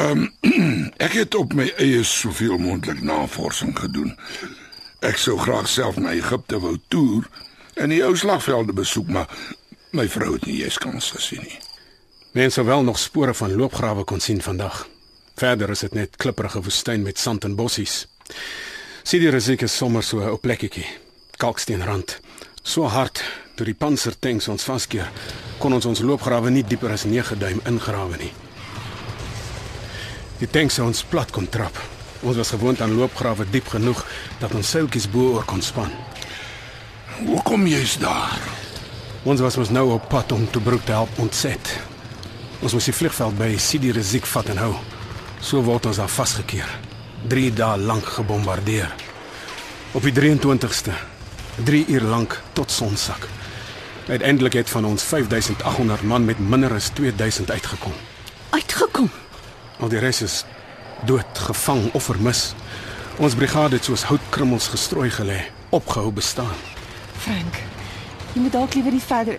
(clears throat) Ek het op my eie soveel moontlik navorsing gedoen. Ek sou graag self na Egipte wou toer en die ou slagvelde besoek, maar my vrou het nie eens kans gesien nie. Mense sou wel nog spore van loopgrawe kon sien vandag. Verder is dit net klipprige woestyn met sand en bossies. Sien die risiko sommer so 'n plekkie. Kalksteenrand. So hard toe die pansertanks ons vaskeer, kon ons ons loopgrawe nie dieper as 9 duim ingrawe nie. Die tanks sou ons plat kon trap. Ons was gewoond aan loopgrawe diep genoeg dat ons seiltjies bo-oor kon span. Hoekom jy's daar? Ons was mos nou op pad om Tobruk te help ontset. Ons moes die vliegveld by Sidi Rezik vat en hou. So word ons daar vasgekeer. 3 dae lank gebombardeer. Op die 23ste, 3 uur lank tot sonsak. Uiteindelik het van ons 5800 man met minder as 2000 uitgekom. Uitgekom. Al die res is dood, gevang of vermis. Ons brigade het soos houtkrummels gestrooi gelê, opgehou bestaan. Frank, jy moet dalk liewer nie verder.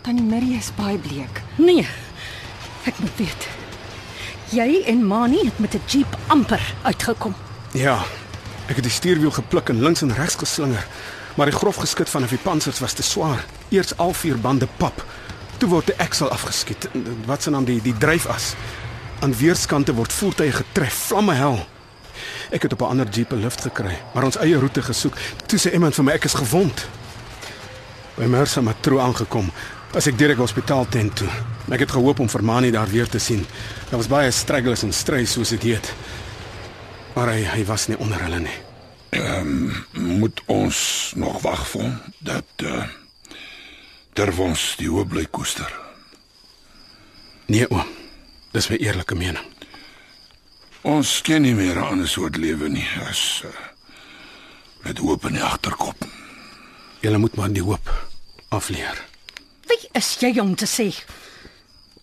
Tannie Marie is baie bleek. Nee. Ek moet weet. Jy en Mani het met 'n jeep amper uitgekom. Ja. Ek het die stuurwiel gepluk en links en regs geslinger, maar die grof geskit van die pansers was te swaar. Eers al vier bande pap. Toe word die eksel afgeskiet. Wat se naam die die dryfas. Aan weerskante word voertuie getref, vlamme hel. Ek het op 'n ander jeep 'n lift gekry, maar ons eie roete gesoek. Toe sê iemand vir my ek is gewond. By Mersa Matro aangekom, as ek direk hospitaal tent toe. Ek het gehoop om Vermani daar weer te sien. Daar was baie struggles en strys soos dit heet. Maar hy hy was nie onder hulle nie. Moet ons nog wag vir hom dat uh ter ons die hoop bly koester. Nee oom. Dis my eerlike mening. Ons ken nie meer 'n ander soort lewe nie as uh, met hoop in die agterkop. Julle moet maar die hoop afleer. Wie is jy om te sê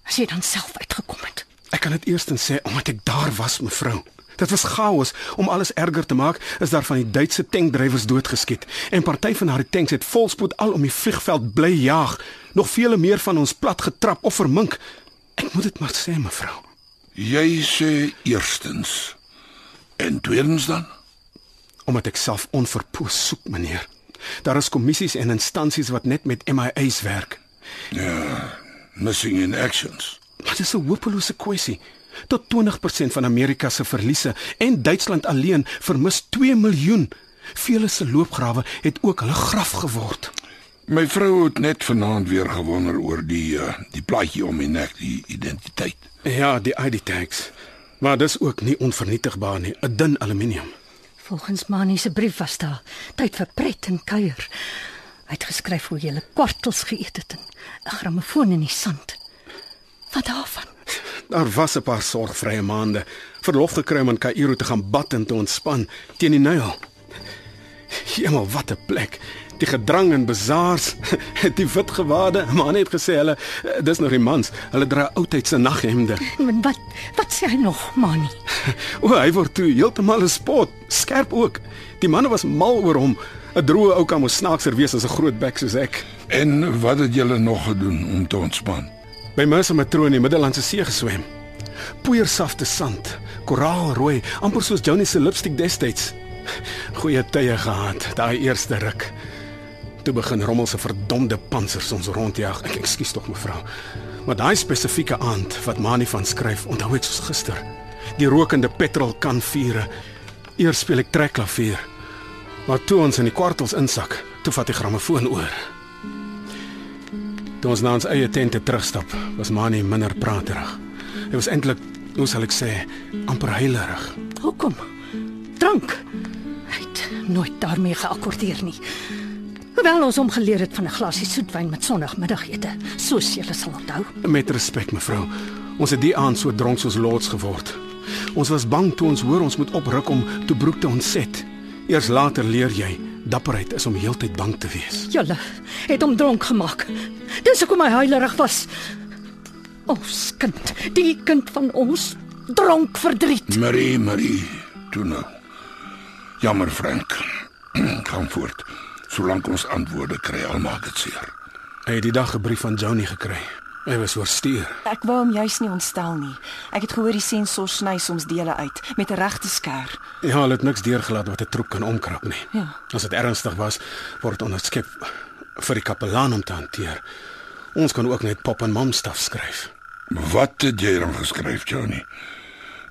as jy dan self uitgekom het? Ek kan dit eerstens sê omdat ek daar was, mevrou. Dit was chaos. Om alles erger te maak, is daar van die Duitse tankdrywers doodgeskiet en party van daardie tanks het volspoed al om die vliegveld bly jaag. Nog vele meer van ons plat getrap of vermink. Ek moet dit maar sê, mevrou. Jy sê eerstens en tweedens dan? Omdat ek self onverpoos soek, meneer. Daar is kommissies en instansies wat net met MIA's werk. Missing in actions. Dit is 'n hopelose kwessie. Tot 20% van Amerika se verliese en Duitsland alleen vermis 2 miljoen. Vele se loopgrawe het ook hulle graf geword. My vrou het net vanaand weer gewonder oor die uh, die plaatjie om my nek, die identiteit. Ja, die ID tags. Maar dis ook nie onvernietigbaar nie, 'n dun aluminium. Volgens Mani se brief was daar tyd vir pret en kuier. Hy het geskryf hoe jy hulle kwartels geëet het en 'n grammofoon in die sand. Wat daarvan? Daar was 'n paar sorgvrye maande. Verlof gekry om in Kaïro te gaan bad en te ontspan teen die Nyl. Hemel, wat 'n plek. Die gedrang in bazaars, (laughs) die wit gewade. Man het gesê hulle dis nog die mans. Hulle dra oudtydse naghemde. En wat wat sê hy nog, Mani? (laughs) O, hy word toe heeltemal 'n spot, skerp ook. Die manne was mal oor hom. 'n Droë ou kan mos snaakser wees as 'n groot bek soos ek. En wat het julle nog gedoen om te ontspan? By Mercer Metro in die Middellandse See geswem. Poeiersafte sand, koraalrooi, amper soos Johnny se lipstick destyds. Goeie tye gehad, daai eerste ruk. Toe begin rommel se verdomde pansers ons rondjag. Ek ekskuus tog mevrou. Maar daai spesifieke aand wat Mani van skryf, onthou ek soos gister. Die rokende petrolkan vure. Eers speel ek trekklavier. Maar toe ons in die kwartels insak, toe vat die grammofoon oor. Toe ons na ons eie tente terugstap, was Mani minder praterig. Hy was eintlik, hoe sal ek sê, amper heilerig. Hoekom? Drank. Hy het nooit daarmee geakkordeer nie. Hoewel ons hom geleer het van 'n glasie soetwyn met sondagmiddagete, soos jy sal onthou. Met respek, mevrou. Ons het die aand so dronk soos lots geword. Ons was bang toe ons hoor ons moet opruk om toe broek te ontset. Eers later leer jy, dapperheid is om heeltyd bang te wees. Julle het hom dronk gemaak. Dis hoekom hy huilerig was. Ons kind, die kind van ons, dronk verdriet. Marie, Marie, toe nou. Jammer Frank. (clears throat) Gaan voort. Solank ons antwoorde kry, al maak dit seer. Hy het die dag 'n brief van Johnny gekry. Hy was oorstuur. Ek wou hom juis nie ontstel nie. Ek het gehoor die sensor sny soms dele uit met 'n regte skêr. Ja, hulle het niks deurgelaat wat 'n troep kan omkrap nie. Ja. As dit ernstig was, word dit onderskep vir die kapelaan om te hanteer. Ons kan ook net pop en mom stuff skryf. Wat het jy dan geskryf, Johnny?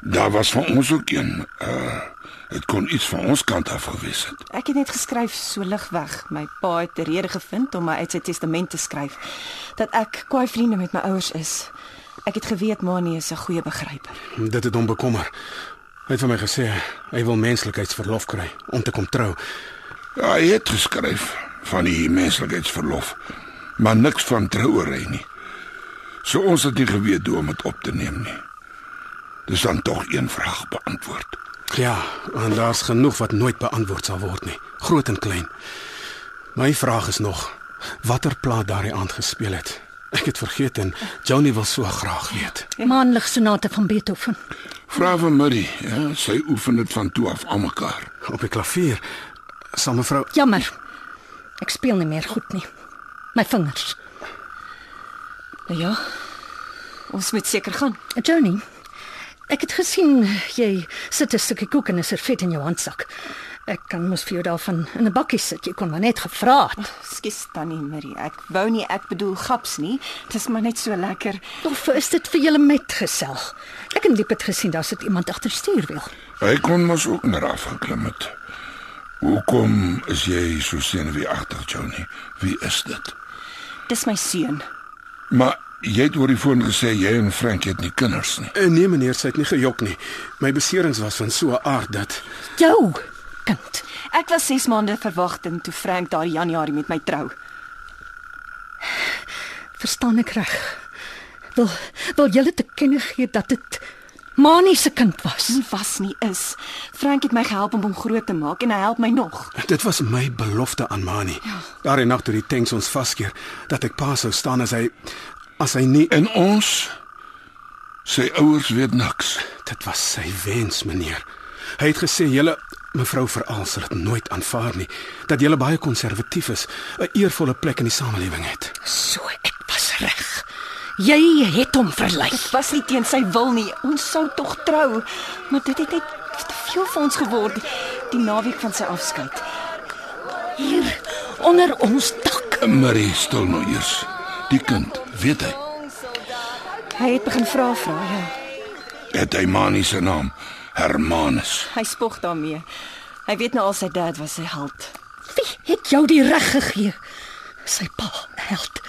Daar was van ons ook een. Uh dit kon iets van ons kant af gewees het. Ek het net geskryf so lig weg. My pa het 'n rede gevind om my uit sy testament te skryf dat ek kwaai vriende met my ouers is. Ek het geweet Mani is 'n goeie begryper. Dit het hom bekommer. Hy het vir my gesê hy wil menslikheidsverlof kry om te kom trou. Ja, hy het geskryf van die menslikheidsverlof, maar niks van trouery nie. So ons het nie geweet hoe om dit op te neem nie. Dis dan tog een vraag beantwoord. Ja, en daar's genoeg wat nooit beantwoord sal word nie, groot en klein. My vraag is nog watter plaat daardie aand gespeel het. Ek het vergeet en Johnny wil so graag weet. Maanlig sonate van Beethoven. Vra vir Marie, ja, sy oefen dit van toe af almekaar. Op die klavier sal mevrou Jammer. Ek speel nie meer goed nie. My vingers. Nou ja. Ons moet seker gaan. Johnny, ek het gesien jy sit 'n stukkie koek in 'n servet in jou handsak. Ek kan mos vir jou daarvan in 'n bakkie sit. Jy kon maar net gevra het. Skus tannie Marie. Ek wou nie ek bedoel gaps nie. Dit is maar net so lekker. Of is dit vir julle metgesel? Ek en Liep het gesien daar sit iemand agter die stuurwiel. Hy kon mos ook net afgeklim het. Hoekom is jy so senuweeagtig, Johnny? Wie is dit? Dis my seun. Maar jy het oor die foon gesê jy en Frank het nie kinders nie. Eh, Nee meneer, sy het nie gejok nie. My beserings was van so 'n aard dat Jou kind. Ek was 6 maande verwagting toe Frank daardie Januarie met my trou. Verstaan ek reg? Wil wil julle te kenne gee dat dit Mani se kind was? Nie was nie is. Frank het my gehelp om hom groot te maak en hy help my nog. dit was my belofte aan Mani. Daardie nag toe die tanks ons vaskeer, dat ek pa sou staan as hy as hy nie En ons sy ouers weet niks. dit was sy wens, meneer. Hy het gesê julle mevrou veral sal dit nooit aanvaar nie dat julle baie konservatief is, 'n eervolle plek in die samelewing het. So ek was reg. Jy het hom verlei. Dit was nie teen sy wil nie. Ons sou tog trou, maar dit het net te veel vir ons geword die naweek van sy afskeid. Hier onder ons dak. Marie stil nou eers. Die kind, weet hy, Hy het begin vra vra, ja. het hy Mani se naam Hermanus. Hy spog daarmee. Hy weet nou al sy dad was sy held. Wie het jou die reg gegee? Sy pa, held.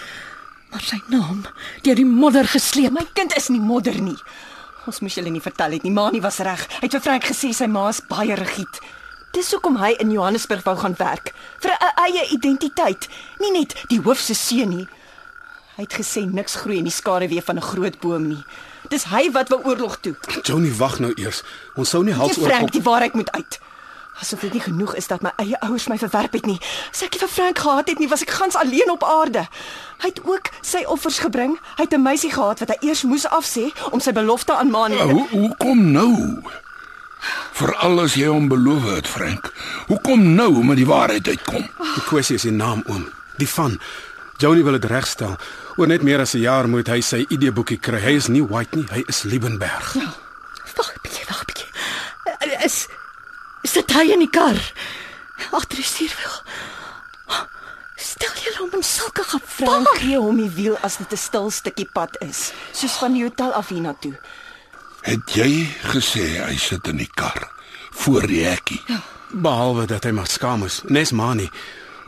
Maar sy naam deur die modder gesleep. My kind is nie modder nie. Ons moes julle nie vertel het nie. Maanie was reg. Hy het vir Frank gesê sy ma is baie rigied. Dis hoekom hy in Johannesburg wou gaan werk vir 'n eie identiteit, nie net die hoof se seun nie. Hy het gesê niks groei in die skaduwee van 'n groot boom nie. Dis hy wat wou oorlog toe. Johnny, wag nou eers. Ons sou nie hals oor Frank, die waarheid moet uit. Asof dit nie genoeg is dat my eie ouers my verwerp het nie. As ek nie vir Frank gehad het nie, was ek gans alleen op aarde. Hy het ook sy offers gebring. Hy het 'n meisie gehad wat hy eers moes afsê om sy belofte aan Maanie. Hoe hoe kom nou? Veral as jy hom beloof het, Frank. Hoekom nou met die waarheid uitkom? Die kwessie is die naam oom, die van. Johnny wil dit regstel. Oor net meer as 'n jaar moet hy sy ID-boekie kry. Hy is nie White nie, hy is Liebenberg. Ja. Wag 'n bietjie, wag 'n bietjie. Eh, Is sit hy in die kar? Agter die stuurwiel. Stel jy hom in sulke gevaar? gee hom die wiel as dit 'n stil stukkie pad is, soos van die hotel af hiernatoe. Het jy gesê hy sit in die kar voor die hekkie? Behalwe dat hy maar skaam is. Nes Mani.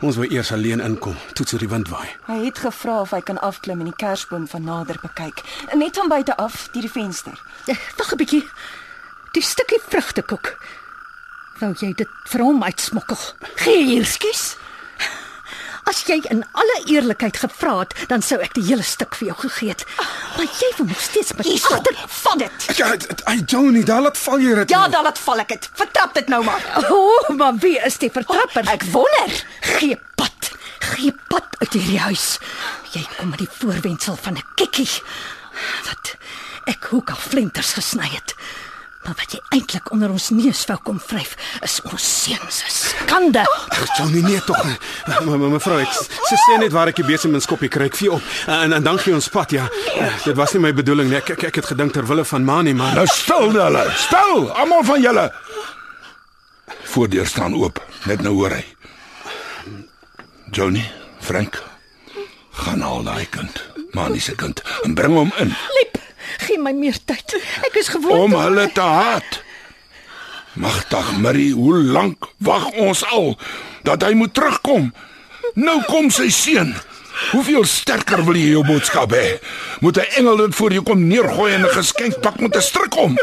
Ons wou eers alleen inkom, toe toe die wind waai. Hy het gevra of hy kan afklim en die kersboom van nader bekyk, net van buite af deur die venster. Eh, Wag 'n bietjie. Die stukkie vrugtekoek. Wou jy dit vir hom uitsmokkel? Gee hier, skus. As jy in alle eerlikheid gevra het, dan sou ek die hele stuk vir jou gegee het. Maar jy wil nog steeds met Hierso, agter vat dit. Ja, hy Johnny, daar laat val jy dit. Ja, dan laat val ek dit. Vertrap dit nou maar. O, oh, maar wie is die vertrapper? Ek wonder. Gee pad. Gee pad uit hierdie huis. Jy kom met die voorwendsel van 'n kikkie. Wat ek hoek al flenters gesny het. Maar wat jy eintlik onder ons neus wou kom vryf, is ons seun se skande. Ag, Johnny, nee tog. maar mevrou, ek sy sê net waar ek die besem in skoppie kry. Ek vir op. En en dan gee ons pad, ja. Dit was nie my bedoeling nie. Ek ek, ek het gedink ter wille van Mani, maar Nou stil julle. Stil, almal van julle. Voordeur staan oop. Net nou hoor hy. Johnny, Frank, gaan al daai kind, Mani se kind, en bring hom in Liep, gee my meer tyd. Ek is gewoond. om hulle te haat. Magtig Marie, hoe lank wag ons al dat hy moet terugkom? Nou kom sy seun. Hoeveel sterker wil jy jou boodskap hê? Moet 'n engel dit voor jou kom neergooi in 'n geskenkpak met 'n stryk om?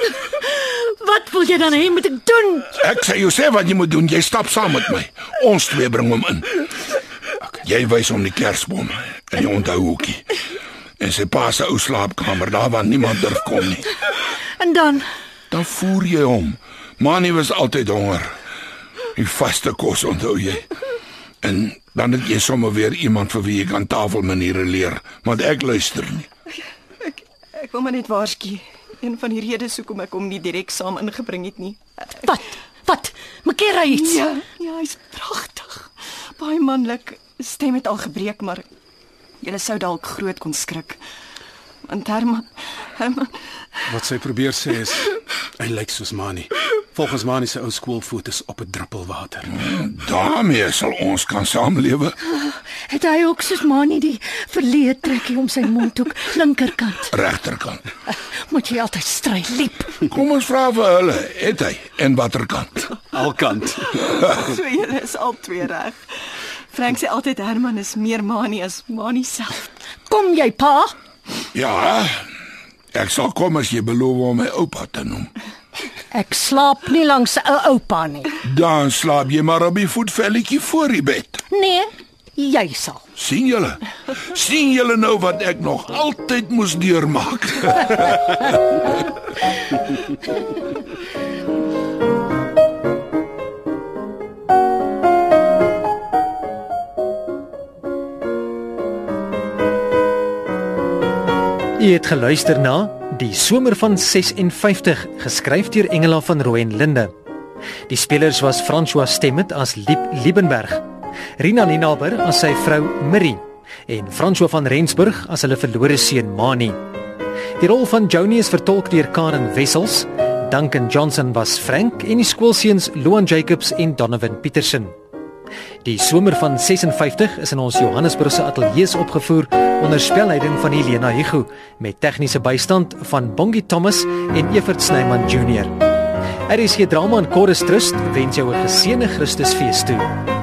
Wat wil jy dan hê moet ek doen? Ek sê jou sê wat jy moet doen. Jy stap saam met my. Ons twee bring hom in. Jy wys hom die kersboom en jy onthou hoekie. En sy pa se ou slaapkamer, daar waar niemand durf kom nie. (laughs) En dan Dan voer jy hom. Manie was altyd honger. Die vaste kos onthou jy. En dan het jy sommer weer iemand vir wie jy kan tafelmaniere leer, want ek luister nie. Ek wil maar net waarsku. Een van die redes hoekom ek hom nie direk saam ingebring het nie. wat? Wat? Maak jy iets? Ja, ja, hy's pragtig. Baie manlik. Stem het al gebreek, maar jy sou dalk groot kon skrik. Want Herman, Herman, wat sy probeer sê is hy lyk soos Mani. Volgens Mani se ou skoolfoto's op 'n druppel water. daarmee sal ons kan saamlewe. Het hy ook soos Mani die verleë trekkie om sy mondhoek linkerkant? Regterkant. Moet jy altyd stry liep. Kom ons vra vir hulle, het hy en watter kant? Alkant. (laughs) so julle is al twee reg. Frank sê altyd Herman is meer Mani as Mani self. Kom jy pa? Ja. Ek sal kom as jy beloof om my oupa te noem. Ek slaap nie langs 'n oupa nie. Dan slaap jy maar op die voetvelletjie voor die bed. Nee, jy sal. sien julle? sien julle nou wat ek nog altyd moes deurmaak? (laughs) Jy het geluister na Die somer van 56 geskryf deur Engela van Rooyen Linde. Die spelers was François Stemmet as Lieb Liebenberg, Rina Ninaber as sy vrou Marie en François van Rensburg as hulle verlore seun Mani. Die rol van Johnny is vertolk deur Karen Wessels. Duncan Johnson was Frank en die skoolseuns Loan Jacobs en Donovan Petersen. Die somer van 56 is in ons Johannesburgse ateljee se opgevoer onder spelleiding van Helena Hugo met tegniese bystand van Bongie Thomas en Evert Snyman Junior. Er is hier drama en chorus trust wens jou 'n geseënde Christusfees toe.